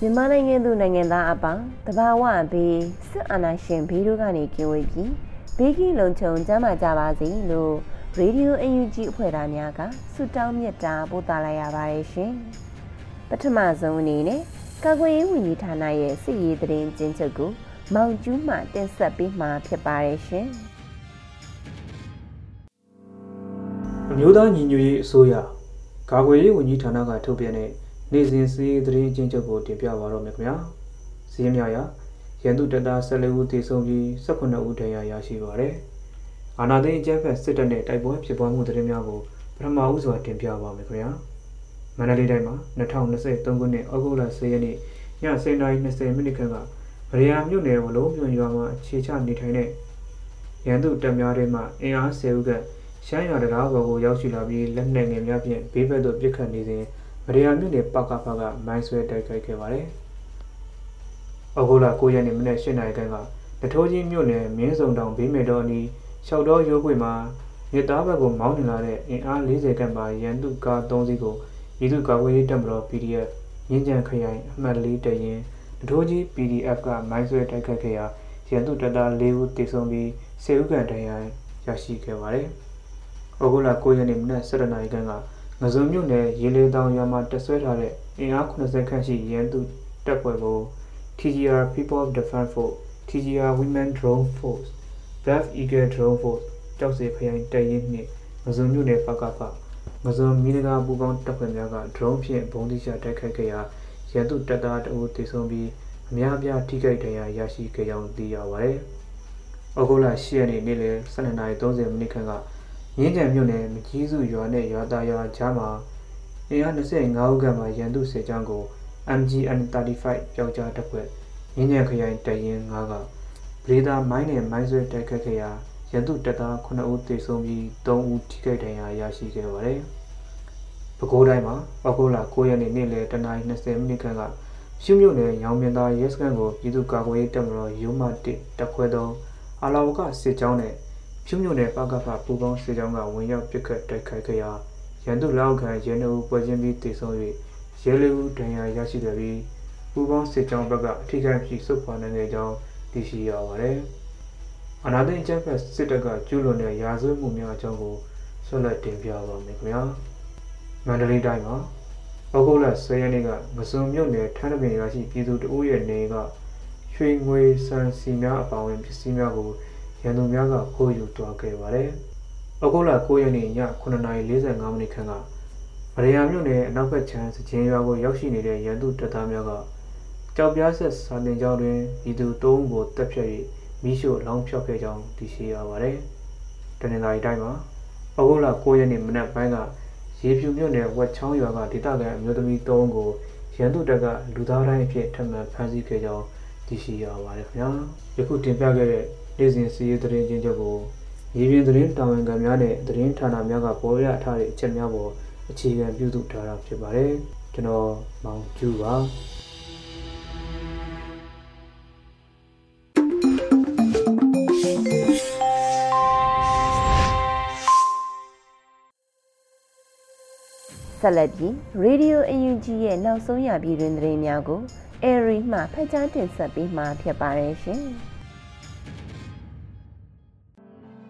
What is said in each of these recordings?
မြန်မာနိုင်ငံသူနိုင်ငံသားအပေါင်းတဘာဝဘေးစစ်အာဏာရှင်ဘေးတို့ကနေကင်းဝေးပြီးဘေးကင်းလုံခြုံကြမှာကြပါစေလို့ရေဒီယိုအယူဂျီအဖွဲ့သားများကဆုတောင်းမြတ်တာပို့သလိုက်ရပါတယ်ရှင်ပထမဆုံးအနေနဲ့ကာကွယ်ရေးဝန်ကြီးဌာနရဲ့စစ်ရေးသတင်းကျဉ်းချုပ်ကိုမောင်ကျူးမှတင်ဆက်ပေးမှာဖြစ်ပါတယ်ရှင်အမျိုးသားညီညွတ်ရေးအစိုးရကာကွယ်ရေးဝန်ကြီးဌာနကထုတ်ပြန်တဲ့ နေ့စဉ်စီးရီးသတင်းအချင်းချုပ်ကိုတင်ပြပါတော့မယ်ခင်ဗျာစီးရမြရရန်သူတပ်သား14ဦးသေဆုံးပြီး18ဦးဒဏ်ရာရရှိပါတယ်အာနာသိန်းအကြမ်းဖက်စစ်တပ်နဲ့တိုက်ပွဲဖြစ်ပွားမှုသတင်းများကိုပထမဦးစွာတင်ပြပါမယ်ခင်ဗျာမန္တလေးတိုင်းမှာ2023ခုနှစ်ဩဂုတ်လ10ရက်နေ့ည10:20မိနစ်ခန့်ကဗရီယာမြို့နယ်ဝလုံးပြွန်ရွာမှာအခြေချနေထိုင်တဲ့ရန်သူတပ်များထဲမှအင်အား10ဦးကရှမ်းရွာတရားဘော်ကိုရောက်ရှိလာပြီးလက်နက်ငယ်များဖြင့်ဘေးဘက်သို့ပစ်ခတ်နေစဉ် ဗရီယာမြို့နယ်ပကဖကမိုင်းဆွဲတိုက်ခိုက်ခဲ့ပါတယ်။ဩဂုတ်လ9ရက်နေ့မနက်၈နာရီခန့်ကတထိုးကြီးမြို့နယ်မင်းစုံတောင်ဘေးမဲ့တော်အနီးလျှောက်တော်ရိုးခွေမှာမြစ်သားဘက်ကိုမောင်းနေလာတဲ့အင်အား40ခန့်ပါရန်သူကား3စီးကိုပြည်သူ့ကာကွယ်ရေးတပ်မတော် PDF ရင်းကြံခရိုင်အမှတ်၄တရင်တထိုးကြီး PDF ကမိုင်းဆွဲတိုက်ခိုက်ခဲ့ရာရန်သူတပ်သား၄ဦးသေဆုံးပြီး10ဦးခန့်ဒဏ်ရာရရှိခဲ့ပါတယ်။ဩဂုတ်လ9ရက်နေ့မနက်7:00နာရီခန့်က ငစုံမြို့နယ်ရေလေတောင်ရွာမှာတက်ဆွဲထားတဲ့အင်အား80ခန့်ရှိရန်သူတပ်ဖွဲ့ကို TGR People of Defense Force TGR Women Drone Force Black Eagle Drone Force ကြောက်စီခရိုင်တပ်ရင်းနှင့်ငစုံမြို့နယ်ပကဖငစုံမီနဂါပူပေါင်းတပ်ဖွဲ့များက drone ဖြင့်ဘုံတိကျတိုက်ခိုက်ခဲ့ရာရန်သူတပ်သားတအုပ်သေဆုံးပြီးအများအပြားထိခိုက်ဒဏ်ရာရရှိခဲ့ကြောင်းသိရပါတယ်။ဩဂုတ်လ10ရက်နေ့နေ့လယ်12:30မိနစ်ခန့်က မြင်းကြံမြို့နယ်မကြီးစုရွာနဲ့ရွာသားရွာကြားမှာအင်အား25ဦးခန့်မှရန်သူစစ်ကြောင်းကို MGN 35ပျောက်ကြားတပ်ဖွဲ့မြင်းကြံခရိုင်တရင်9ကဗလေသာမိုင်းနဲ့မိုင်းဆွဲတိုက်ခတ်ခဲ့ရာရန်သူတပ်သား9ဦးသေဆုံးပြီး3ဦးထိခိုက်ဒဏ်ရာရရှိခဲ့ပါတယ်။ပဲခူးတိုင်းမှာဩဂုတ်လ9ရက်နေ့နေ့လယ်တနာရီ20မိနစ်ခန့်ကရှုမြို့နယ်ရောင်မြင်သာရဲစခန်းကိုပြည်သူ့ကာကွယ်ရေးတပ်မတော်ရုံးမှ1တပ်ခွဲသောအာလာဝကစစ်ကြောင်းနဲ့ ဖြူးမြို့နယ်ပကဖပူပေါင်းစစ်ကြောင်းကဝင်ရောက်ပစ်ခတ်တိုက်ခိုက်ခဲ့ရာရန်သူလောက်ခံရဲနှုတ်ပွဲချင်းပြီးတေဆုံး၍ရဲလေးဦးဒဏ်ရာရရှိခဲ့ပြီးပူပေါင်းစစ်ကြောင်းဘက်ကအထိခိုက်ဖြစ်စုခွာနိုင်ခဲ့ကြောင်းသိရှိရပါတယ်။အနာသိအကြမ်းဖက်စစ်တပ်ကကျူးလွန်တဲ့ရာဇဝတ်မှုများအကြောင်းကိုဆက်လက်တင်ပြပါမယ်ခင်ဗျာ။မန္တလေးတိုင်းမှာဩဂုတ်လ10ရက်နေ့ကမစုံမြို့နယ်ထန်းတပင်ရရှိပြည်သူတအုပ်ရဲ့နေကရွှေငွေစံစီများအပါအဝင်ပစ္စည်းများကို ရန်သူများကခိုးယူသွားခဲ့ပါတယ်။ဩဂုတ်လ9ရက်နေ့ည9:45မိနစ်ခန့်ကဗရယာမြို့နယ်အနောက်ဘက်ခြမ်းစချင်းရွာကိုရောက်ရှိနေတဲ့ရန်သူတပ်သားများကကြောက်ပြားဆက်စာတင်ကျောင်းတွင်ဤသူ၃ဦးကိုတပ်ဖြတ်၍မိရှို့လောင်းဖြောက်ခဲ့ကြောင်းသိရှိရပါတယ်။တနင်္လာရီတိုင်းမှာဩဂုတ်လ9ရက်နေ့မနက်ပိုင်းကရေဖြူမြို့နယ်ဝက်ချောင်းရွာကဒေသခံအမျိုးသမီး၃ဦးကိုရန်သူတပ်ကလူသားတိုင်းအဖြစ်ထပ်မံဖမ်းဆီးခဲ့ကြောင်းသိရှိရပါတယ်ခင်ဗျာ။ယခုတင်ပြခဲ့တဲ့ နေ့စဉ်စီးရီးသတင်းချင်းချုပ်ကိုရေပြင်သတင်းတာဝန်ခံများနဲ့သတင်းဌာနများကပေါ်ရထားတဲ့အချက်များပေါ်အခြေခံပြုစုထားတာဖြစ်ပါတယ်ကျွန်တော်မောင်ကျူပါဆက်လက်ပြီး Radio UNG ရဲ့နောက်ဆုံးရပြည်တွင်သတင်းများကို Airy မှဖတ်ကြားတင်ဆက်ပေးမှာဖြစ်ပါတယ်ရှင်။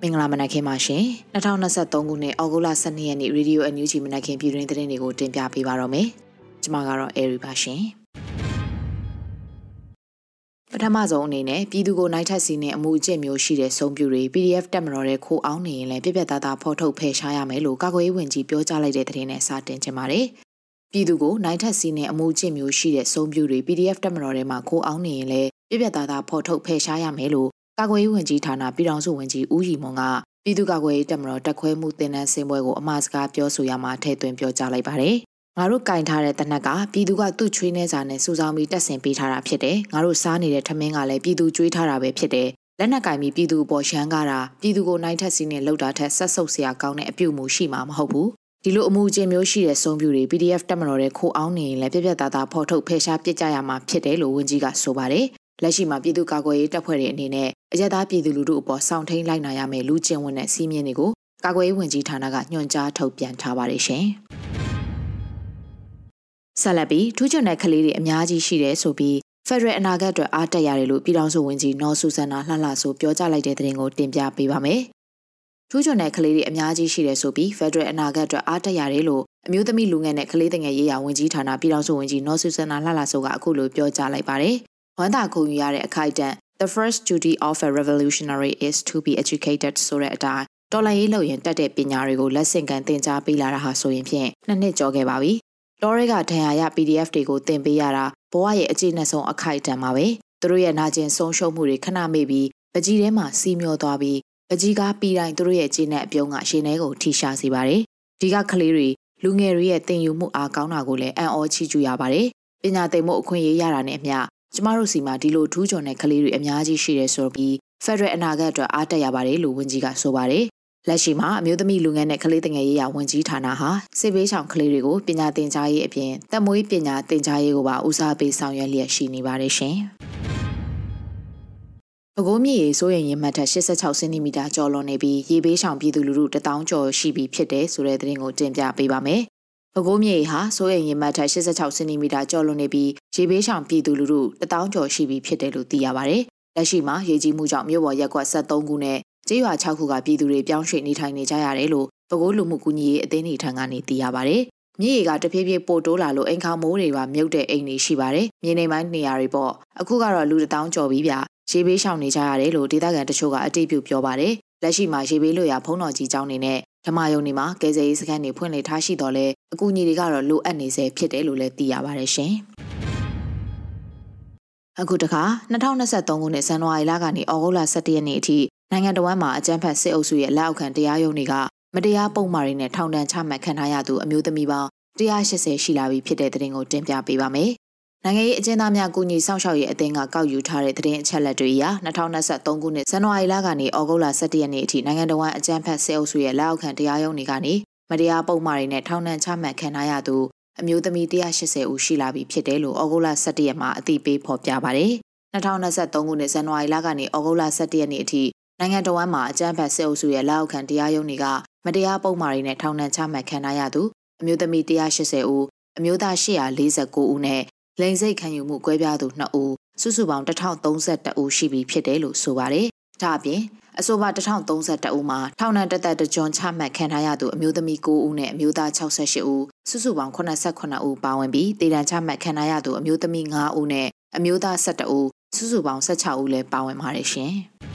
မင်္ဂလာမနက်ခင်းပါရှင်2023ခုနှစ်ဩဂုတ်လ12ရက်နေ့ရေဒီယိုအန်ယူဂျီမနက်ခင်းပြည်တွင်သတင်းတွေကိုတင်ပြပေးပါတော့မယ်ကျွန်မကတော့အေရီပါရှင်ပထမဆုံးအနေနဲ့ပြည်သူကိုနိုင်ထက်စီနဲ့အမှုအကျင့်မျိုးရှိတဲ့စုံပြူတွေ PDF တက်မတော်တဲ့ခိုးအောင်နေရင်လည်းပြပြသားသားဖော်ထုတ်ဖယ်ရှားရမယ်လို့ကာကွယ်ရေးဝန်ကြီးပြောကြားလိုက်တဲ့သတင်းနဲ့စတင်ချင်ပါတယ်ပြည်သူကိုနိုင်ထက်စီနဲ့အမှုအကျင့်မျိုးရှိတဲ့စုံပြူတွေ PDF တက်မတော်ထဲမှာခိုးအောင်နေရင်လည်းပြပြသားသားဖော်ထုတ်ဖယ်ရှားရမယ်လို့ ကာကွယ်ရေးဝန်ကြီးဌာနပြည်ထောင်စုဝန်ကြီးဦးရီမွန်ကပြည်သူ့ကာကွယ်ရေးတပ်မတော်တက်ခွဲမှုတင်နန်းစင်ပွဲကိုအမှားစကားပြောဆိုရမှာထည့်သွင်းပြောကြားလိုက်ပါတယ်။ငါတို့ကင်ထားတဲ့တနက်ကပြည်သူကသူ့ချွေးနှဲစာနဲ့စူဆောင်းပြီးတက်ဆင်ပေးထားတာဖြစ်တယ်။ငါတို့စားနေတဲ့ထမင်းကလည်းပြည်သူကြွေးထားတာပဲဖြစ်တယ်။လက်နက်ကင်ပြီးပြည်သူအပေါ်ရှမ်းကားတာပြည်သူကိုနိုင်ထက်စီနဲ့လှုပ်တာထက်ဆက်ဆုပ်စရာကောင်းတဲ့အပြုမှုရှိမှာမဟုတ်ဘူး။ဒီလိုအမှုအကျင့်မျိုးရှိတဲ့ဆုံးဖြူတွေ PDF တက်မတော်တဲ့ခိုးအောင်နေရင်လည်းပြပြသားသားဖော်ထုတ်ဖယ်ရှားပစ်ကြရမှာဖြစ်တယ်လို့ဝန်ကြီးကဆိုပါတယ် လက်ရှိမှာပြည်သူ့ကာကွယ်ရေးတပ်ဖွဲ့တွေအနေနဲ့အကြက်သားပြည်သူလူထုအပေါ်စောင့်ထိန်လိုက်နိုင်ရမယ့်လူကျင့်ဝင်တဲ့စီးမြင်တွေကိုကာကွယ်ရေးဝန်ကြီးဌာနကညွှန်ကြားထုတ်ပြန်ထားပါတယ်ရှင်။ဆက်လက်ပြီးထူးချွန်တဲ့ကလေးတွေအများကြီးရှိတယ်ဆိုပြီးဖက်ဒရယ်အနာဂတ်အတွက်အားတက်ရတယ်လို့ပြည်ထောင်စုဝန်ကြီးနော်ဆူဆန်နာလှလှဆိုပြောကြားလိုက်တဲ့သတင်းကိုတင်ပြပေးပါမယ်။ထူးချွန်တဲ့ကလေးတွေအများကြီးရှိတယ်ဆိုပြီးဖက်ဒရယ်အနာဂတ်အတွက်အားတက်ရတယ်လို့အမျိုးသမီးလူငယ်နဲ့ကလေးငယ်ရေးရာဝန်ကြီးဌာနပြည်ထောင်စုဝန်ကြီးနော်ဆူဆန်နာလှလှဆိုကအခုလိုပြောကြားလိုက်ပါတယ်။ ဝမ်းသာခုန်ယူရတဲ့အခိုက်အတန့် The first duty of a revolutionary is to be educated ဆိုတဲ့အတိုင်းတော်လှန်ရေးလုပ်ရင်တက်တဲ့ပညာတွေကိုလက်ဆင့်ကမ်းသင်ကြားပေးလာတာဟာဆိုရင်ဖြင့်နှစ်နှစ်ကျော်ခဲ့ပါပြီ။တော်ရဲကဒဏ်ရာရ PDF တွေကိုသင်ပေးရတာဘဝရဲ့အခြေအနေဆုံးအခိုက်အတန့်ပါပဲ။သူတို့ရဲ့နာကျင်ဆုံးရှုံးမှုတွေခဏမေ့ပြီးပကြီးထဲမှာစီးမျောသွားပြီးပကြီးကားပြီးတိုင်းသူတို့ရဲ့ခြေနဲ့အပြုံးကရှင်းထဲကိုထိရှာစေပါတယ်။ဒီကကလေးတွေလူငယ်တွေရဲ့တင်ယူမှုအားကောင်းတာကိုလည်းအံ့ဩချီးကျူးရပါတယ်။ပညာသိမ်မှုအခွင့်အရေးရတာနဲ့အမျှ ကျမတို့စီမှာဒီလိုထူးချွန်တဲ့ကလေးတွေအများကြီးရှိတယ်ဆိုပြီးဖက်ဒရယ်အနာဂတ်အတွက်အားတက်ရပါတယ်လို့ဝန်ကြီးကဆိုပါတယ်။လက်ရှိမှာအမျိုးသမီးလူငယ်နဲ့ကလေးငယ်ရေးရာဝန်ကြီးဌာနဟာစစ်ဘေးရှောင်ကလေးတွေကိုပညာသင်ကြားရေးအပြင်တက်မွေးပညာသင်ကြားရေးကိုပါဦးစားပေးဆောင်ရွက်လျက်ရှိနေပါတယ်ရှင်။ပဲခူးမြေရေစိုးရင်ရင်မှတ်ထက်86စင်တီမီတာကျော်လွန်နေပြီးရေဘေးရှောင်ပြည်သူလူထု1000ကျော်ရှိပြီဖြစ်တဲ့ဆိုတဲ့သတင်းကိုတင်ပြပေးပါမယ် ပဲခူးမြေဟာစိုးရိမ်ရင်မှတ်ထက်86စင်တီမီတာကျော်လွန်နေပြီးရေဘေးရှောင်ပြည်သူလူထု1000ကျော်ရှိပြီဖြစ်တယ်လို့သိရပါဗျ။လက်ရှိမှာရေကြီးမှုကြောင့်မြို့ပေါ်ရက်ကွက်73ခုနဲ့ကျေးရွာ6ခုကပြည်သူတွေပြောင်းရွှေ့နေထိုင်နေကြရတယ်လို့ပဲခူးလူမှုကူညီရေးအသင်းတွေထံကနေသိရပါဗျ။မြေကတဖြည်းဖြည်းပိုတိုးလာလို့အိမ်ခေါမိုးတွေပါမြုပ်တဲ့အိမ်တွေရှိပါတယ်။မြေနေပိုင်းနေရာတွေပေါ့။အခုကတော့လူ1000ကျော်ပြီဗျ။ရေဘေးရှောင်နေကြရတယ်လို့ဒေသခံတချို့ကအတိအပြုပြောပါတယ်။လက်ရှိမှာရေဘေးလွတ်ရာဖုံးတော်ကြီးကျောင်းနေနဲ့ ဓမ္မယုံတွေမှာကယ်ဆယ်ရေးစခန်းတွေဖွင့်လှစ်ထားရှိတော့လဲအကူအညီတွေကတော့လိုအပ်နေစေဖြစ်တယ်လို့လည်းသိရပါတယ်ရှင်။အခုတခါ2023ခုနှစ်ဇန်နဝါရီလကနေဩဂုတ်လ17ရက်နေ့အထိနိုင်ငံတော်ဝန်မှာအကြမ်းဖက်စစ်အုပ်စုရဲ့လက်အောက်ခံတရားရုံးတွေကမတရားပုံမှားတွေနဲ့ထောင်ဒဏ်ချမှတ်ခံထားရသူအမျိုးသမီးပေါင်း180ရှိလာပြီဖြစ်တဲ့တဲ့ရင်ကိုတင်ပြပေးပါမယ် နိုင်ငံရေးအကျဉ်းသားများကူညီဆောင်ရှောက်ရေးအသင်းကကောက်ယူထားတဲ့သတင်းအချက်အလက်တွေအရ2023ခုနှစ်ဇန်နဝါရီလကနေဩဂုတ်လ17ရက်နေ့အထိနိုင်ငံတော်ဝန်အကြမ်းဖက်ဆဲအုပ်စုရဲ့လက်အောက်ခံတရားရုံးတွေကနေမတရားပုံမှားတွေနဲ့ထောင်ဒဏ်ချမှတ်ခံထားရသူအမျိုးသမီး180ဦးရှိလာပြီဖြစ်တယ်လို့ဩဂုတ်လ17ရက်မှာအသိပေးဖော်ပြပါတယ်။2023ခုနှစ်ဇန်နဝါရီလကနေဩဂုတ်လ17ရက်နေ့အထိနိုင်ငံတော်ဝန်မှာအကြမ်းဖက်ဆဲအုပ်စုရဲ့လက်အောက်ခံတရားရုံးတွေကမတရားပုံမှားတွေနဲ့ထောင်ဒဏ်ချမှတ်ခံထားရသူအမျိုးသမီး180ဦးအမျိုးသား849ဦးနဲ့ လိန်စိတ်ခံယူမှုကွဲပြားသူ2ဦးစုစုပေါင်း1032ဦးရှိပြီဖြစ်တယ်လို့ဆိုပါတယ်။ဒါအပြင်အဆိုပါ1032ဦးမှာထောင်ဒဏ်တသက်တကြွချမှတ်ခံထားရသူအမျိုးသမီး9ဦးနဲ့အမျိုးသား68ဦးစုစုပေါင်း89ဦးပါဝင်ပြီးတည်တံချမှတ်ခံထားရသူအမျိုးသမီး9ဦးနဲ့အမျိုးသား12ဦးစုစုပေါင်း16ဦးလည်းပါဝင်ပါတယ်ရှင်။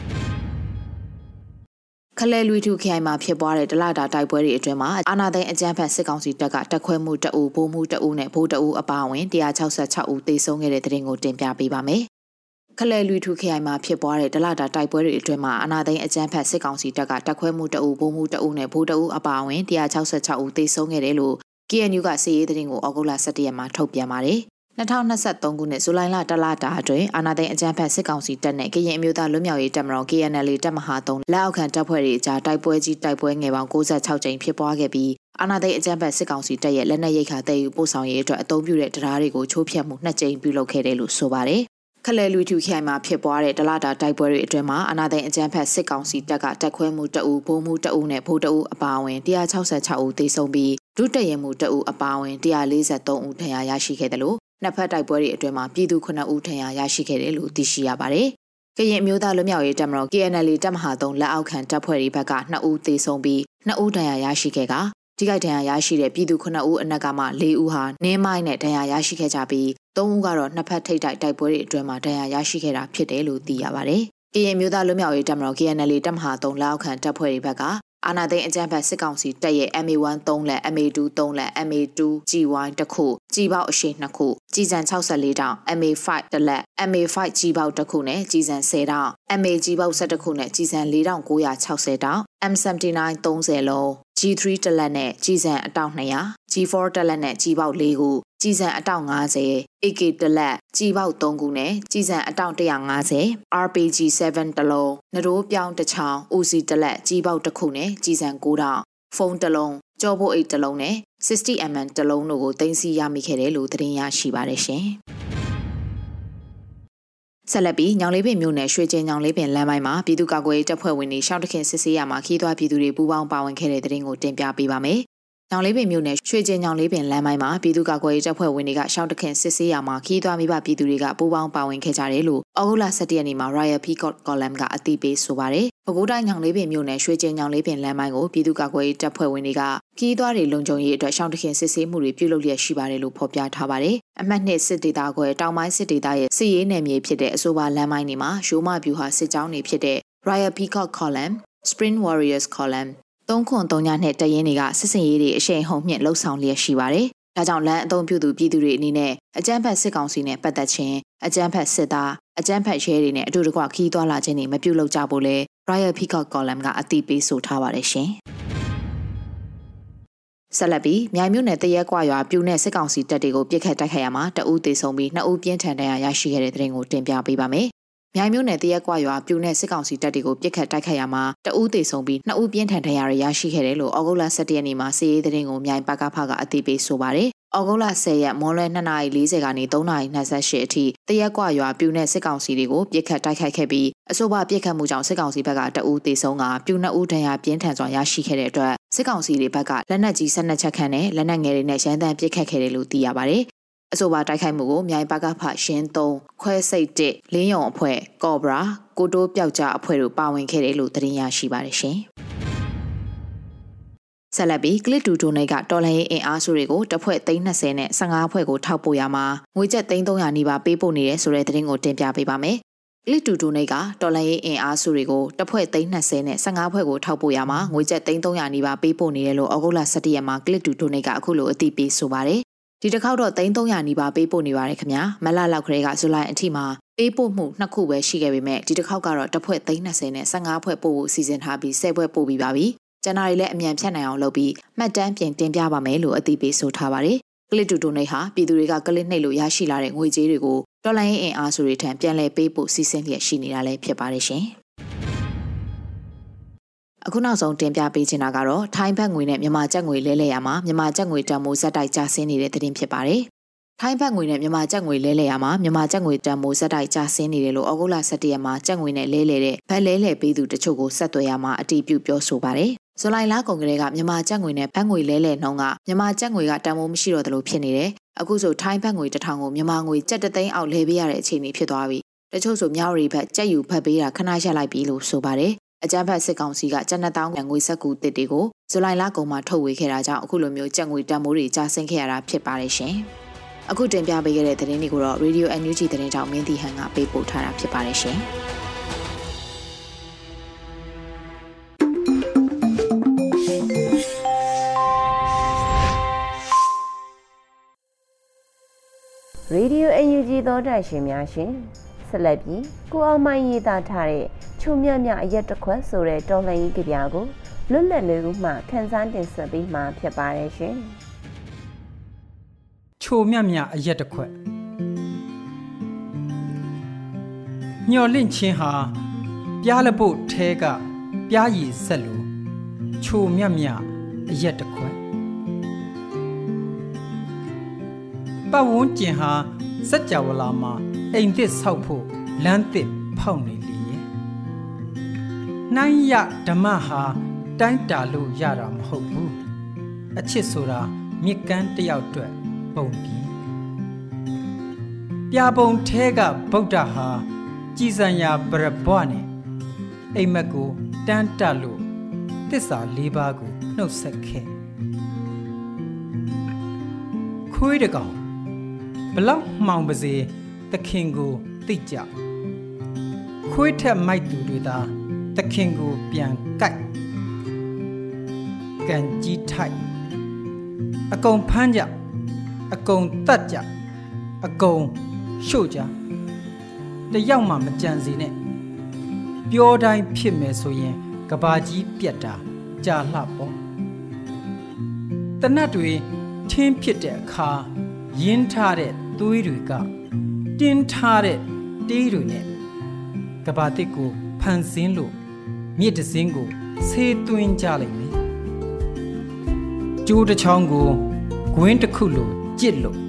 ခလဲလူထုခိုင်မှာဖြစ်ပွားတဲ့ဒလတာတိုက်ပွဲတွေအတွင်းမှာအာနာသိန်းအကြမ်းဖက်စစ်ကောင်စီတပ်ကတက်ခွဲမှုတအူဘိုးမှုတအူနဲ့ဘိုးတအူအပါအဝင်166ဦးသေဆုံးခဲ့တဲ့တဲ့တင်ကိုတင်ပြပေးပါမယ်။ခလဲလူထုခိုင်မှာဖြစ်ပွားတဲ့ဒလတာတိုက်ပွဲတွေအတွင်းမှာအာနာသိန်းအကြမ်းဖက်စစ်ကောင်စီတပ်ကတက်ခွဲမှုတအူဘိုးမှုတအူနဲ့ဘိုးတအူအပါအဝင်166ဦးသေဆုံးခဲ့တယ်လို့ KNU ကစီရေးတဲ့တင်ကိုဩဂုတ်လ17ရက်မှာထုတ်ပြန်ပါတယ်။ 2023ခုနှစ်ဇူလိုင်လတလတာအတွင်းအာနာသိန်းအကြမ်းဖက်စစ်ကောင်စီတပ်နဲ့ကရင်အမျိုးသားလွတ်မြောက်ရေးတပ်မတော် KNL တပ်မဟာ3လက်အောက်ခံတပ်ဖွဲ့တွေအကြားတိုက်ပွဲကြီးတိုက်ပွဲငယ်ပေါင်း66ကြိမ်ဖြစ်ပွားခဲ့ပြီးအာနာသိန်းအကြမ်းဖက်စစ်ကောင်စီတပ်ရဲ့လက်နက်ရိတ်ခါတည်ယူပို့ဆောင်ရေးအတွက်အသုံးပြုတဲ့တရားတွေကိုချိုးဖျက်မှုနှစ်ကြိမ်ပြုလုပ်ခဲ့တယ်လို့ဆိုပါတယ်ခလဲလူထုခိုင်မှာဖြစ်ပွားတဲ့ဒလတာတိုက်ပွဲတွေအတွင်းမှာအနာသိန်းအကြမ်းဖက်စစ်ကောင်စီတပ်ကတက်ခွဲမှုတအူဘုံမှုတအူနဲ့ဗိုလ်တအူအပါအဝင်166ဦးသေဆုံးပြီးဒုတရင်မှုတအူအပါအဝင်143ဦးထဏ်ရာရရှိခဲ့တယ်လို့ နှစ်ဖက်တိုက်ပွဲတွေအတွင်းမှာပြည်သူ9ဦးထဏ်ရာရရှိခဲ့တယ်လို့သိရှိရပါတယ်။ကရင်မျိုးသားလူမျိုးရေးတပ်မတော် KNL တပ်မဟာ3လက်အောက်ခံတပ်ဖွဲ့တွေဘက်က2ဦးသေဆုံးပြီး2ဦးဒဏ်ရာရရှိခဲ့ကထိခိုက်ဒဏ်ရာရရှိတဲ့ပြည်သူ9ဦးအနက်ကမှ4ဦးဟာနင်းမိုင်းနဲ့ဒဏ်ရာရရှိခဲ့ကြပြီး3ဦးကတော့နှစ်ဖက်ထိပ်တိုက်တိုက်ပွဲတွေအတွင်းမှာဒဏ်ရာရရှိခဲ့တာဖြစ်တယ်လို့သိရပါတယ်။ကရင်မျိုးသားလူမျိုးရေးတပ်မတော် KNL တပ်မဟာ3လက်အောက်ခံတပ်ဖွဲ့တွေဘက်က အာနာသိန်းအကြမ်းဖက်စစ်ကောင်စီတပ်ရဲ့ MA1 3လက် MA2 3လက် MA2 GY တစ်ခုကြီးပေါက်အရှိ2ခုကြီးစံ64တောင် MA5 တစ်လက် MA5 ကြီးပေါက်တစ်ခုနဲ့ကြီးစံ10တောင် MA ကြီးပေါက်17ခုနဲ့ကြီးစံ4960တောင် M79 30လုံး G3 တစ်လက်နဲ့ကြီးစံအတောက်200 G4 တစ်လက်နဲ့ကြီးပေါက်4ခု ကြီးစံအတောက်50 AK တစ်လက်ကြီးပေါက်3ခုနဲ့ကြီးစံအတောက်150 RPG 7တစ်လုံးနှရိုးပြောင်းတစ်ချောင်း OC တစ်လက်ကြီးပေါက်တစ်ခုနဲ့ကြီးစံ9တောင်ဖုန်းတစ်လုံးကြောဖို့အိတ်တစ်လုံးနဲ့ 60mm တစ်လုံးတို့ကိုတင်စီရမိခဲ့တယ်လို့သတင်းရရှိပါတယ်ရှင်ဆက်လက်ပြီးညောင်လေးပင်မြို့နယ်ရွှေကျင်းညောင်လေးပင်လမ်းပိုင်းမှာပြည်သူ့ကာကွယ်ရေးတပ်ဖွဲ့ဝင်တွေရှောင်းတခင်စစ်ဆေးရမှာခီးသွွားပြည်သူတွေပူးပေါင်းပါဝင်ခဲ့တဲ့တဲ့တင်ကိုတင်ပြပေးပါမယ်။ ညောင်လေးပင်မြို့နယ်ရွှေကျင်းညောင်လေးပင်လမ်းပိုင်းမှာပြည်သူ့ကာကွယ်ရေးတပ်ဖွဲ့ဝင်တွေကရှောင်းတခင်စစ်ဆေးရမှာခီးသွွားမိဘပြည်သူတွေကပူးပေါင်းပါဝင်ခဲ့ကြတယ်လို့ဩဂုတ်လ17ရက်နေ့မှာ Royal Peacock Column ကအသိပေးဆိုပါတယ်။ပဲခူးတိုင်းညောင်လေးပင်မြို့နယ်ရွှေကျင်းညောင်လေးပင်လမ်းပိုင်းကိုပြည်သူ့ကာကွယ်ရေးတပ်ဖွဲ့ဝင်တွေကခီးသွွားတွေလုံခြုံရေးအတွက်ရှောင်းတခင်စစ်ဆေးမှုတွေပြုလုပ်လျက်ရှိပါတယ်လို့ဖော်ပြထားပါတယ်။အမှတ်နှစ်စစ်ဒေသခွဲတောင်ပိုင်းစစ်ဒေသရဲ့စစ်ရေးနယ်မြေဖြစ်တဲ့အဆိုပါလမ်းပိုင်းတွေမှာရိုးမဗျူဟာစစ်ကြောင်းတွေဖြစ်တဲ့ Royal Peacock Column, Spring Warriors Column 3ခွန်3ညနဲ့တရင်တွေကစစ်စင်ရေးတွေအရှိန်ဟုန်မြင့်လှုပ်ဆောင်လျက်ရှိပါတယ်။ဒါကြောင့်လမ်းအုံပြုသူပြည်သူတွေအနေနဲ့အကြမ်းဖက်စစ်ကောင်စီနဲ့ပတ်သက်ခြင်းအကြမ်းဖက်စစ်သားအကြမ်းဖက်ရဲတွေနဲ့အတူတကွခီးသွွာလာခြင်းတွေမပြုလုပ်ကြဖို့လဲ Royal Peacock Column ကအသိပေးဆိုထားပါတယ်ရှင်။ဆက်လက်ပြီးမြိုင်မြို့နယ်တရက်ကွာရွာပြူနဲ့စစ်ကောင်စီတပ်တွေကိုပြစ်ခတ်တိုက်ခိုက်ရမှာတအူးသေဆုံးပြီးနှစ်ဦးပြင်းထန်ဒဏ်ရာရရှိခဲ့တဲ့တဲ့ရင်ကိုတင်ပြပေးပါမယ်။ မြိုင်မြို့နယ်တရက်ကွာရွာပြူနဲ့စစ်ကောင်စီတပ်တွေကိုပြစ်ခတ်တိုက်ခိုက်ရမှာတအူးသေဆုံးပြီးနှစ်ဦးပြင်းထန်ဒဏ်ရာရရှိခဲ့တယ်လို့ဩဂုတ်လ17ရက်နေ့မှာစီးရေးတဲ့ရင်ကိုမြိုင်ပကဖကအသိပေးဆိုပါတယ်။ဩဂုတ်လ10ရက်မွန်လွဲ2:40ကနေ3:28အထိတရက်ကွာရွာပြူနဲ့စစ်ကောင်စီတွေကိုပြစ်ခတ်တိုက်ခိုက်ခဲ့ပြီးအဆိုပါပြစ်ခတ်မှုကြောင့်စစ်ကောင်စီဘက်ကတအူးသေဆုံးကပြူနှစ်ဦးဒဏ်ရာပြင်းထန်စွာရရှိခဲ့တဲ့အတွက်စစ်ကောင်စီတွေဘက်ကလက်နက်ကြီး12ချက်ခန့်နဲ့လက်နက်ငယ်တွေနဲ့ရန်တမ်းပစ်ခတ်ခဲ့တယ်လို့သိရပါတယ်။ အဆိုပါတိုက်ခိုက်မှုကိုမြိုင်ပကဖရှင်း3ခွဲစိတ်1လင်းယုံအဖွဲ့ကော့ဘရာကိုတိုးပျောက်ကြားအဖွဲ့တို့ပါဝင်ခဲ့တယ်လို့သတင်းရရှိပါတယ်ရှင်။ဆက်လက်ပြီးကလစ်တူတိုနေကတော်လိုင်းအင်အားစုတွေကိုတစ်ဖွဲ့320နဲ့15ဖွဲ့ကိုထောက်ပို့ရမှာငွေကျပ်300နီးပါးပေးပို့နေတယ်ဆိုတဲ့သတင်းကိုတင်ပြပေးပါမယ်။ကလစ်တူတိုနေကတော်လိုင်းအင်အားစုတွေကိုတစ်ဖွဲ့320နဲ့15ဖွဲ့ကိုထောက်ပို့ရမှာငွေကျပ်300နီးပါးပေးပို့နေတယ်လို့ဩဂုတ်လ17ရက်မှာကလစ်တူတိုနေကအခုလိုအသိပေးဆိုပါတယ်။ ဒီတစ်ခေါက်တော့300နီးပါးပေးပို့နေပါတယ်ခင်ဗျာ။မလလောက်ခရဲကဇူလိုင်အထိမှာပေးပို့မှုနှစ်ခုပဲရှိခဲ့ပေမဲ့ဒီတစ်ခေါက်ကတော့တစ်ဖွဲ့320နဲ့15ဖွဲ့ပို့ဖို့စီစဉ်ထားပြီး10ဖွဲ့ပို့ပြီးပါပြီ။ကျန်တာတွေလည်းအမြန်ဖြတ်နိုင်အောင်လုပ်ပြီးမှတ်တမ်းပြင်တင်ပြပါမယ်လို့အသိပေးဆိုထားပါတယ်။ကလစ်တူတိုနေဟာပြည်သူတွေကကလစ်နှိပ်လို့ရရှိလာတဲ့ငွေကြေးတွေကိုတော်လိုင်းအင်အားစုတွေထံပြန်လည်ပေးဖို့စီစဉ်လျက်ရှိနေတာလည်းဖြစ်ပါတယ်ရှင်။ အခုနောက်ဆုံးတင်ပြပေးချင်တာကတော့ထိုင်းဘတ်ငွေနဲ့မြန်မာကျပ်ငွေလဲလှယ်ရမှာမြန်မာကျပ်ငွေတန်မိုးဇက်တိုက်ကျဆင်းနေတဲ့သတင်းဖြစ်ပါတယ်။ထိုင်းဘတ်ငွေနဲ့မြန်မာကျပ်ငွေလဲလှယ်ရမှာမြန်မာကျပ်ငွေတန်မိုးဇက်တိုက်ကျဆင်းနေတယ်လို့ဩဂုတ်လ17ရက်မှာကျပ်ငွေနဲ့လဲလှယ်တဲ့ဘတ်လဲလှယ်ပေးသူတချို့ကိုဆက်သွယ်ရမှာအတီးပြုပြောဆိုပါတယ်ဇူလိုင်လကုန်ကလေးကမြန်မာကျပ်ငွေနဲ့ဘတ်ငွေလဲလှယ်နှုန်းကမြန်မာကျပ်ငွေကတန်ဖိုးမရှိတော့သလိုဖြစ်နေတယ်။အခုဆိုထိုင်းဘတ်ငွေတစ်ထောင်ကိုမြန်မာငွေကျပ်တသိန်းအောက်လဲပေးရတဲ့အခြေအနေဖြစ်သွားပြီ။တချို့ဆိုမြောက်ရီဘတ်ကျပ်ယူဖတ်ပေးတာခဏရက်လိုက်ပြီလို့ဆိုပါတယ်။ အကြမ်းဖက်စစ်ကောင်စီကကျပ်နှစ်တောင်းငွေဆက်ကူတစ်တွေကိုဇူလိုင်လကုန်မှာထုတ်ဝေခဲ့တာကြောင့်အခုလိုမျိုးကျပ်ငွေတန်ဖိုးတွေကျဆင်းခဲ့ရတာဖြစ်ပါတယ်ရှင်။အခုတင်ပြပေးခဲ့တဲ့သတင်းတွေကိုတော့ Radio NUG သတင်းကြောင့်မင်းတီဟန်ကပေးပို့ထားတာဖြစ်ပါတယ်ရှင်။ Radio UNG သောတာရှင်များရှင်ဆက်လက်ပြီးကိုအောင်မိုင်းရေးသားထားတဲ့ ချုံမြမြအရက်တစ်ခွက်ဆိုတဲ့တော်လှန်ရေးကြပြကိုလွတ်လပ်လေးဦးမှခန်းစားတင်ဆက်ပေးမှာဖြစ်ပါတယ်ရှင်ချိုမြမြအရက်တစ်ခွက်ညော်လင့်ချင်းဟာပြားလပုတ်ထဲကပြားရည်ဆက်လို့ချိုမြမြအရက်တစ်ခွက်ပတ်ဝန်းကျင်ဟာစัจ java လာမှာအိမ်သစ်ဆောက်ဖို့လမ်းသစ်ဖောက်နေလေရဲ့ နှိုင်းရဓမ္မဟာတိုင်းတာလို့ရတာမဟုတ်ဘူးအချစ်ဆိုတာမြစ်ကမ်းတယောက်အတွက်ပုံပြီးပြာပုံထဲကဗုဒ္ဓဟာကြည်စံရာပရဘွားနဲ့အိမ်မက်ကိုတန်းတက်လို့တစ္ဆာ၄ပါးကိုနှုတ်ဆက်ခဲ့ခွေးတကောင်ဘလောက်မှောင်ပါစေသခင်ကိုသိကြခွေးထက်မိုက်သူတွေသာ သခင်ကိုပြန်ကြိုက်ကန်ကြီးထိုက်အကုန်ဖမ်းကြအကုန်တတ်ကြအကုန်ရှို့ကြတယောက်မှမကြံစီနဲ့ပြောတိုင်းဖြစ်မယ်ဆိုရင်ကဘာကြီးပြက်တာကြာလှပေါ့တနတ်တွေထင်းဖြစ်တဲ့အခါရင်းထားတဲ့သွေးတွေကတင်းထားတဲ့တေးတွေနဲ့ကဘာတစ်ကိုဖန်ဆင်းလို့ မြစ်တစင်းကိုဆေးသွင်းကြလိုက်မယ်ကျိုးတစ်ချောင်းကိုဂွင်းတစ်ခုလိုကြစ်လို့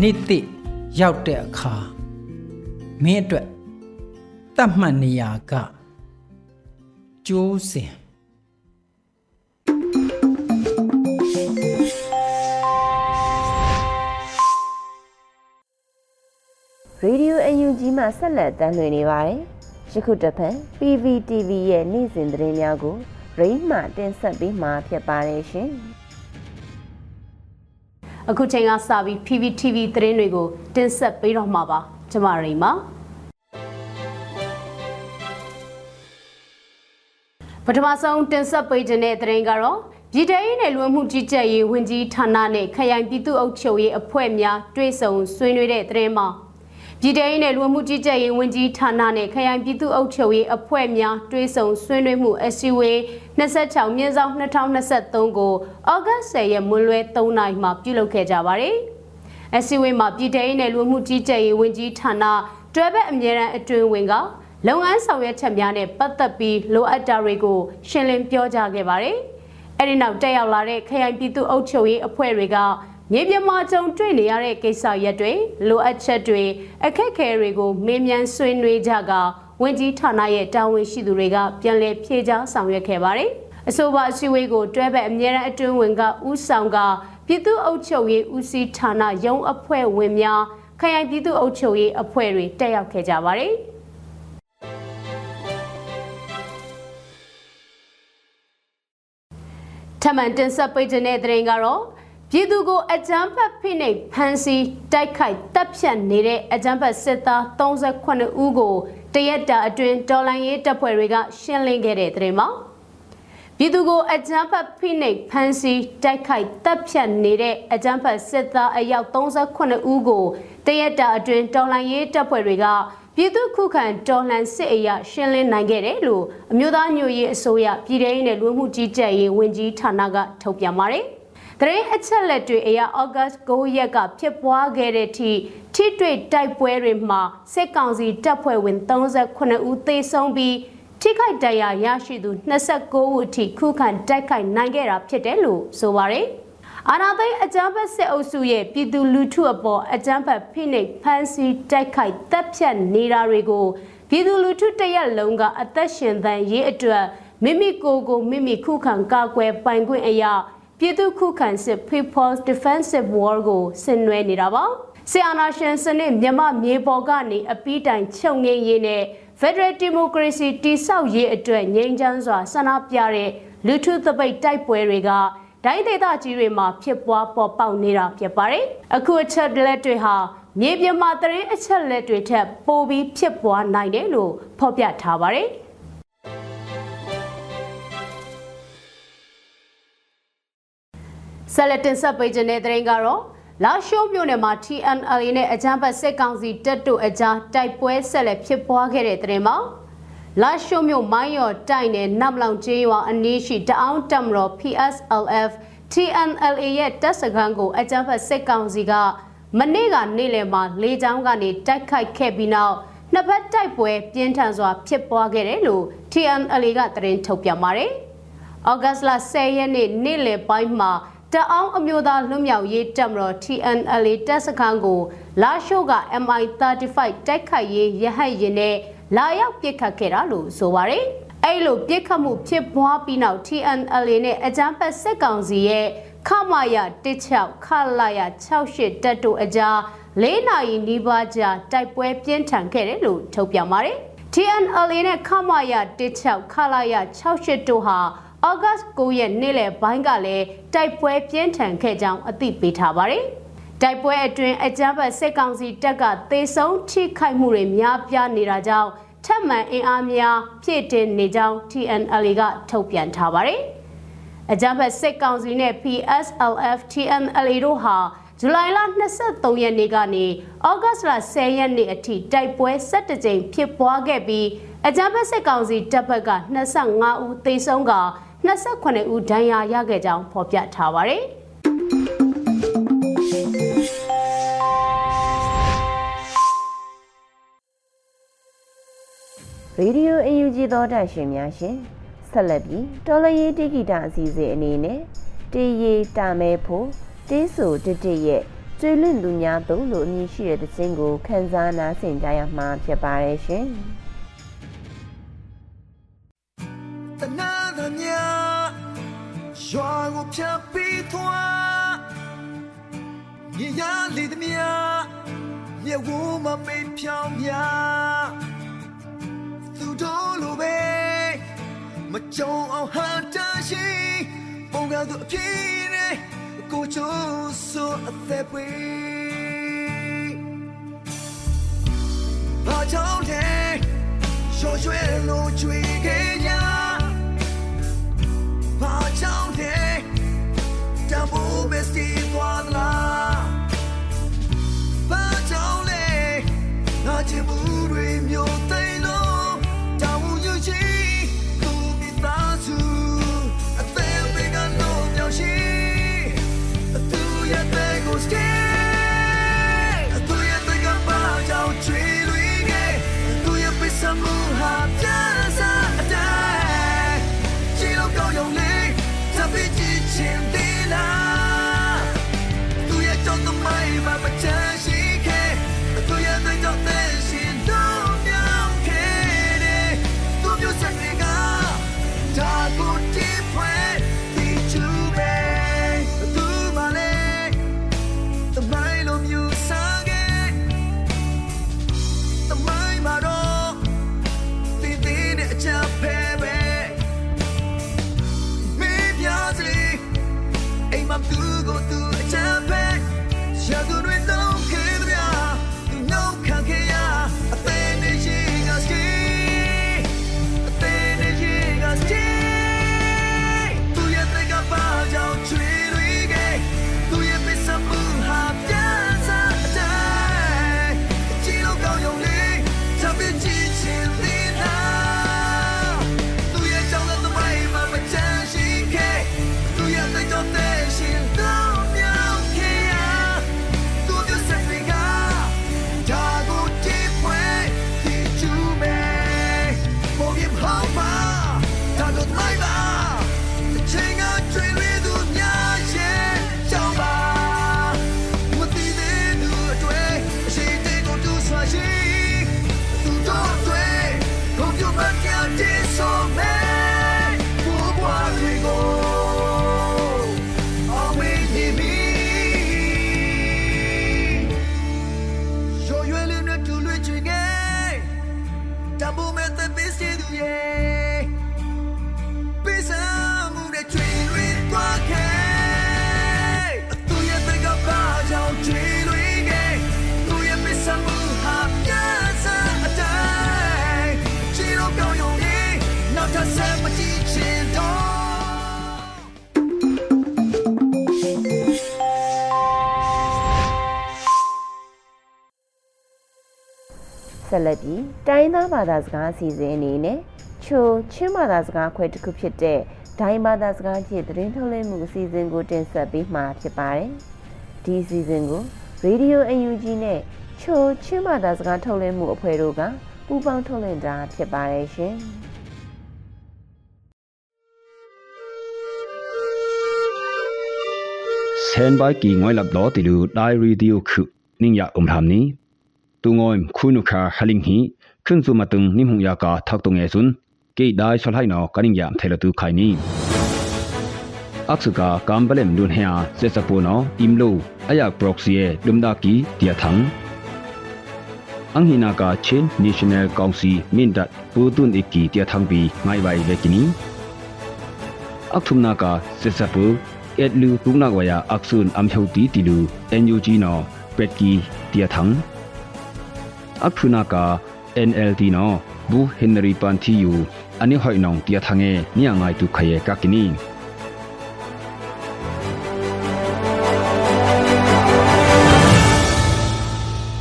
နေ့သိရောက်တဲ့အခါမင်းအတွက်တတ်မှတ်နေရာကကျိုးစင်ရေဒီယို UNG မှာဆက်လက်တမ်းလွှင့်နေပါတယ်။ ယခုတစ်ဖက် PVTV ရဲ့နေ့စဉ်သတင်းများကိုရိမ့်မှတင်ဆက်ပေးမှာဖြစ်ပါတယ်ရှင်။အခုချိန်ကစပြီး PPTV သတင်းတွေကိုတင်ဆက်ပေးတော့မှာပါကျမရိမပထမဆုံးတင်ဆက်ပေးခြင်းတဲ့သတင်းကတော့ပြည်ထောင်စုနယ်လွှမ်းမှုကြီးကြပ်ရေးဝန်ကြီးဌာနနဲ့ခရိုင်ပြည်သူ့အုပ်ချုပ်ရေးအဖွဲ့များတွဲဆုံဆွေးနွေးတဲ့သတင်းမှာ ပြည်ထောင်စုနယ်လွှမ်းမှုကြီးကြပ်ရေးဝန်ကြီးဌာနနဲ့ခရိုင်ပြည်သူ့အုပ်ချုပ်ရေးအဖွဲ့များတွဲဆုံဆွေးနွေးမှုအစည်းအဝေး26မြင်းဆောင်2023ကိုဩဂတ်10ရက်မွန်းလွဲ3နာရီမှာပြုလုပ်ခဲ့ကြပါတယ်။အစည်းအဝေးမှာပြည်ထောင်စုနယ်လွှမ်းမှုကြီးကြပ်ရေးဝန်ကြီးဌာနတွဲဘက်အမြဲတမ်းအတွင်းဝင်ကလုပ်ငန်းဆောင်ရွက်ချက်များနဲ့ပတ်သက်ပြီးလိုအပ်တာတွေကိုရှင်းလင်းပြောကြားခဲ့ပါတယ်။အဲဒီနောက်တက်ရောက်လာတဲ့ခရိုင်ပြည်သူ့အုပ်ချုပ်ရေးအဖွဲ့တွေက မြေပြမကြုံတွေ့နေရတဲ့ကိစ္စရပ်တွေလိုအပ်ချက်တွေအခက်အခဲတွေကိုမေးမြန်းဆွေးနွေးကြကဝန်ကြီးဌာနရဲ့တာဝန်ရှိသူတွေကပြန်လည်ဖြေကြားဆောင်ရွက်ခဲ့ပါတယ်။အဆိုပါအစည်းအဝေးကိုတွဲဘက်အမြဲတမ်းအတွင်းဝင်ကဦးဆောင်ကပြည်သူ့အုပ်ချုပ်ရေးဦးစီးဌာနရုံးအဖွဲ့ဝင်များခရိုင်ပြည်သူ့အုပ်ချုပ်ရေးအဖွဲ့တွေတက်ရောက်ခဲ့ကြပါတယ်။ထမန်တင်ဆက်ပေးခြင်းတဲ့တဲ့ရင်ကတော့ ပြည်သူကိုအကြမ်းဖက်ဖိနှိပ်ဖမ်းဆီးတိုက်ခိုက်တပ်ဖြတ်နေတဲ့အကြမ်းဖက်စစ်သား38ဦးကိုတရက်တာအတွင်းတော်လိုင်းရေးတပ်ဖွဲ့တွေကရှင်းလင်းခဲ့တဲ့တဲ့မှာပြည်သူကိုအကြမ်းဖက်ဖိနှိပ်ဖမ်းဆီးတိုက်ခိုက်တပ်ဖြတ်နေတဲ့အကြမ်းဖက်စစ်သားအယောက်38ဦးကိုတရက်တာအတွင်းတော်လိုင်းရေးတပ်ဖွဲ့တွေကပြည်သူခုခံတော်လှန်စစ်အရာရှင်းလင်းနိုင်ခဲ့တယ်လို့အမျိုးသားညွရေးအစိုးရပြည်ထောင်စုနဲ့လူမှုကြီးကြပ်ရေးဝန်ကြီးဌာနကထုတ်ပြန်ပါတယ်။ တရင်အချက်လက်တွေအရဩဂတ်9ရက်ကဖြစ်ပွားခဲ့တဲ့ထိထိတွေ့တိုက်ပွဲတွေမှာစစ်ကောင်စီတပ်ဖွဲ့ဝင်38ဦးသေဆုံးပြီးထိခိုက်ဒဏ်ရာရရှိသူ29ဦးအထိခုခံတိုက်ခိုက်နိုင်ခဲ့တာဖြစ်တယ်လို့ဆိုပါတယ်။အာနာသိန်းအကြမ်းဖက်စစ်အုပ်စုရဲ့ပြည်သူလူထုအပေါ်အကြမ်းဖက်ဖိနှိပ်ဖမ်းဆီးတိုက်ခိုက်တပ်ဖြတ်နေတာတွေကိုပြည်သူလူထုတရက်လုံးကအသက်ရှင်သန်ရေးအတွက်မိမိကိုယ်ကိုမိမိခုခံကာကွယ်ပိုင်ခွင့်အရာ ပြည်သူခုခံစစ် People's Defensive War ကိုဆင်နွှဲနေတာပါဆီအာနာရှင်စနစ်မြမမြေပေါ်ကနေအပီးတိုင်ချုပ်ငင်းရေးနဲ့ Federal Democracy တိဆောက်ရေးအတွက်ငြိမ်းချမ်းစွာဆန္ဒပြတဲ့လူထုသပိတ်တိုက်ပွဲတွေကဒိုင်းဒေသကြီးတွေမှာဖြစ်ပွားပေါ်ပေါက်နေတာဖြစ်ပါတယ်။အခုအချက်လက်တွေဟာမြေပြင်မှာတရင်အချက်လက်တွေထက်ပိုပြီးဖြစ်ပွားနိုင်တယ်လို့ဖော်ပြထားပါတယ်။ ဆက်လက်တင်ဆက်ပေးခြင်းတဲ့တဲ့ရင်ကတော့လာရှိုးမြို့နယ်မှာ TNLA နဲ့အကြမ်းဖက်စစ်ကောင်စီတပ်တို့အကြားတိုက်ပွဲဆက်လက်ဖြစ်ပွားခဲ့တဲ့တဲ့ရင်မှာလာရှိုးမြို့မိုင်းရော်တိုက်နယ်နမ်လောင်ကျေးရွာအနီးရှိတအောင်တမ်ရော PSLF TNLA ရဲ့တပ်စခန်းကိုအကြမ်းဖက်စစ်ကောင်စီကမနေ့ကနေ့လယ်မှာလေကြောင်းကနေတိုက်ခိုက်ခဲ့ပြီးနောက်နှစ်ဖက်တိုက်ပွဲပြင်းထန်စွာဖြစ်ပွားခဲ့တယ်လို့ TNLA ကသတင်းထုတ်ပြန်ပါတယ်။ဩဂတ်လ10ရက်နေ့နေ့လယ်ပိုင်းမှာ တအောင်အမျိုးသားလွတ်မြောက်ရေးတပ်မတော် TNLA တပ်စခန်းကိုလာရှိုးက MI35 တိုက်ခိုက်ရေးရဟတ်ရင်နဲ့လာရောက်ပစ်ခတ်ခဲ့တာလို့ဆိုပါရယ်အဲ့လိုပြစ်ခတ်မှုဖြစ်ပွားပြီးနောက် TNLA နဲ့အကြမ်းဖက်စစ်ကောင်စီရဲ့ခမာယ16ခလာယ68တပ်တို့အကြား၄နာရီနီးပါးကြာတိုက်ပွဲပြင်းထန်ခဲ့တယ်လို့ထုတ်ပြန်ပါတယ်။ TNLA နဲ့ခမာယ16ခလာယ68တို့ဟာ ဩဂတ်9ရက်နေ့လယ်ပိုင်းကလည်းတိုက်ပွဲပြင်းထန်ခဲ့ကြောင်းအသိပေးထားပါတယ်။တိုက်ပွဲအတွင်းအကြမ်းဖက်စစ်ကောင်စီတပ်ကသေဆုံးထိခိုက်မှုတွေများပြားနေတာကြောင့်ထပ်မံအင်အားများဖြည့်တင်နေကြောင်း TNLA ကထုတ်ပြန်ထားပါတယ်။အကြမ်းဖက်စစ်ကောင်စီနဲ့ PSLF TNLA တို့ဟာဇူလိုင်လ23ရက်နေ့ကနေဩဂတ်လ10ရက်နေ့အထိတိုက်ပွဲ17ကြိမ်ဖြစ်ပွားခဲ့ပြီးအကြမ်းဖက်စစ်ကောင်စီတပ်ဘက်က25ဦးသေဆုံးက 28ဦးဒဏ်ရာရခဲ့ကြောင်းဖော်ပြထားပါတယ်။ရေဒီယိုအယူဂျီသောတာရှင်များရှင်ဆက်လက်ပြီးတော်လရေးတိဂီတာအစီအစဉ်အနေနဲ့တေးရီတာမဲဖို့တေးဆိုတတရဲ့ကျွေလွင့်သူများသုံးလို့အမည်ရှိတဲ့တခြင်းကိုခန်းစားနားဆင်ကြရမှာဖြစ်ပါတယ်ရှင်။ ကိုဖြတ်ပြီးသွားမြေရလေသမျှမြေဝမမေးဖြောင်းမြသူတို့လိုပဲမကြုံအောင်ဟာတရှိပုံကသူအဖြစ်နဲ့ကိုချိုးဆိုအသက်ပွေဘာကြောင့်လဲရွှေရွှေလိုချွေခဲ့ကြ မိုးမစတီသွားလားဘာကြောင့်လဲငါချစ်မှုတွေမျိုးသိ ဆက်လက်ပြီးတိုင်းသားဘာသာစကားအစီအစဉ်အနေနဲ့ချိုချင်းဘာသာစကားခွဲတစ်ခုဖြစ်တဲ့ဒိုင်းဘာသာစကားဖြင့်သတင်းထုတ်လွှင့်မှုအစီအစဉ်ကိုတင်ဆက်ပေးမှာဖြစ်ပါတယ်။ဒီအစီအစဉ်ကို Radio UNG နဲ့ချိုချင်းဘာသာစကားထုတ်လွှင့်မှုအဖွဲ့တို့ကပူးပေါင်းထုတ်လွှင့်တာဖြစ်ပါတယ်ရှင်။ เซนบายกีงอยลับดอติลูไดรีดิโอคุนิงยาอุมทามนี้ ตุงอยคุนุคาฮลิงฮีขึ้นซุมาตึงนิมหุงยากาทักตงเอซุนกีได้ชลให้นอกันิงยามเทลตุไคนี้ aksuka kambalem dun hea se sapuno imlo ayak proxy e lumda ki tia thang anghina ka chen national council min dat putun ikki tia thang bi ngai bai lekini akthumna ka se sapu et lu tungna waya aksun amhauti tilu NUG no petki tia thang akthuna ka NLT no bu Henry Panthi yu ani hoi nong tia thange nia ngai tu khaye kakini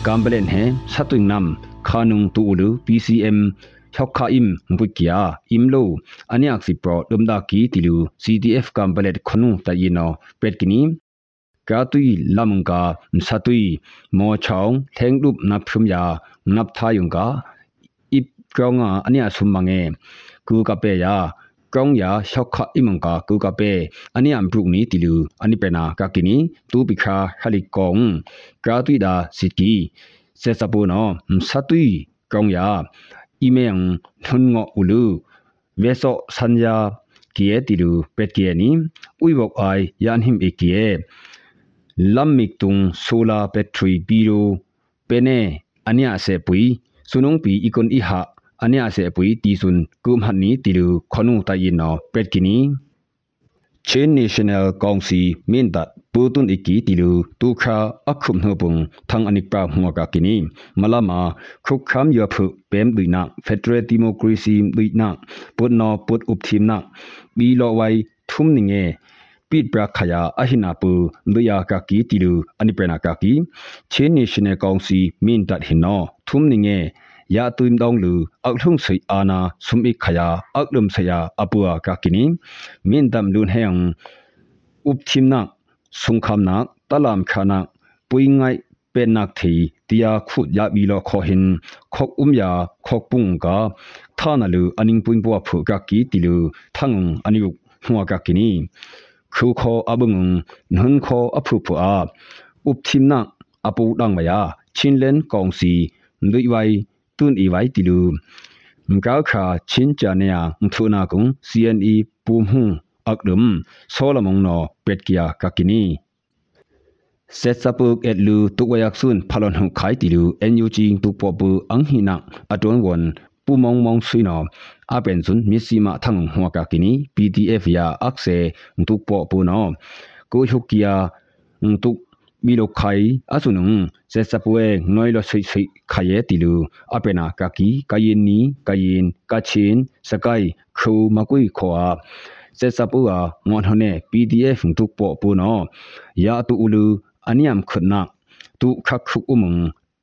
kambalen he satuing nam khanung tu ulu PCM chokha im bukia imlo aniak si pro dumda ki tilu CDF kambalet khonu ta yino petkini ka tui lamka msatui mo chong thengdup na phum ya nap thayung ka ip kronga ania summange ku ka pe ya krong ya shokha imangka ku ka pe ania ambruk ni tilu ani pena ka kini tu bikha hali kong ka tui da siki se sapu no msatui krong ya imeng thun ngo ulu veso sanja kie tilu pet kie ni uibok ai yan him ekie lammik tung solar battery biro pene ania se pui sunung pi ikon i ha ania se pui ti sun kum han ni tilu khonu ta yin no pet kini Chain National Council min dat putun iki tilu tukha akhum hopung thang anik pra hunga ka kini malama khukham ya phu pem duina federal democracy duina put no put up thim na bi lo wai thum ninge pit bra khaya ahina pu nduya ka ki tilu ani prena ka ki Chain National Council min dat hino thum ninge ya tuim dong lu ak thung sei ana sum ik khaya ak lum saya apua ka kini min dam lun heng up thim na sung kham na talam khana pui ngai pen nak thi tia khut ya bi lo kho hin khok um ya khok pung ka thana lu aning puing po phu ka ki tilu thang aniu huwa ka kini khu kho abung nhun kho aphu phu a up thim na apu dang maya chinlen kong si ndui wai tun i wai tilu mkau kha chin cha ne ya mthuna kung CNE pum hu akdum solamong no petkia kakini set sapuk et lu tukwayak sun phalon hu khai tilu NUG tukpo bu anghina aton won pumong mong suino apen sun misima thang huwa kakini PDF ya akse tukpo bu no ko hukia tuk မီလိုခိုင်အဆုနုံစေစပွဲနွိုင်လဆွိဆွိခရဲတီလူအပနာကကီကယင်နီကယင်ကချင်းစကိုင်ခူမကွိခွာစေစပူအာငွန်ဟနေ PDF တုပပူနောယာတူဥလူအနိယမ်ခွနာတုခခုဥမုံ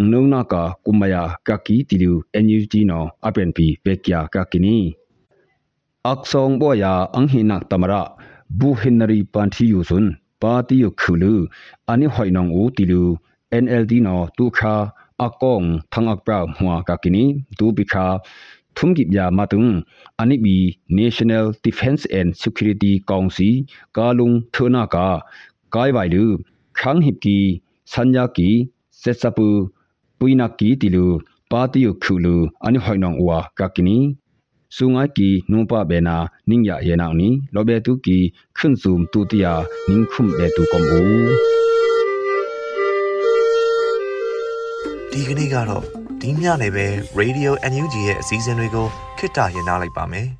thum ki lolu poling hun halim ha ngu khum tu ne cha song dat kha pyu so thi ngon hun hali phu anim khut tilu tu kha akhum no bung ni si ma no pet kini tu a kum hung nung na ka kumaya ka ki tilu NUG no apen pi pekya ka kini aksong bo ya anghinak tamara bu hinari panthi yusun pa ti yu khulu ani hoinong u tilu NLD no tu kha akong thangak pra hwa ka kini tu bikha thumgip ya matung ani bi National Defense and Security Council kalung thona ka kai bai lu khang hip ki sanya ki setsapu puina ki tilu party yu khulu ani hoinong wa ka kini sungai ki nupa bena ningya yena ni lobe tu ki khun zum tu tia ning khum be tu kom u ဒီကနေ့ကတော့ဒီညနေပဲ Radio NUG ရဲ့အစည်းအဝေးကိုခਿੱတရနာလိုက်ပါမယ်။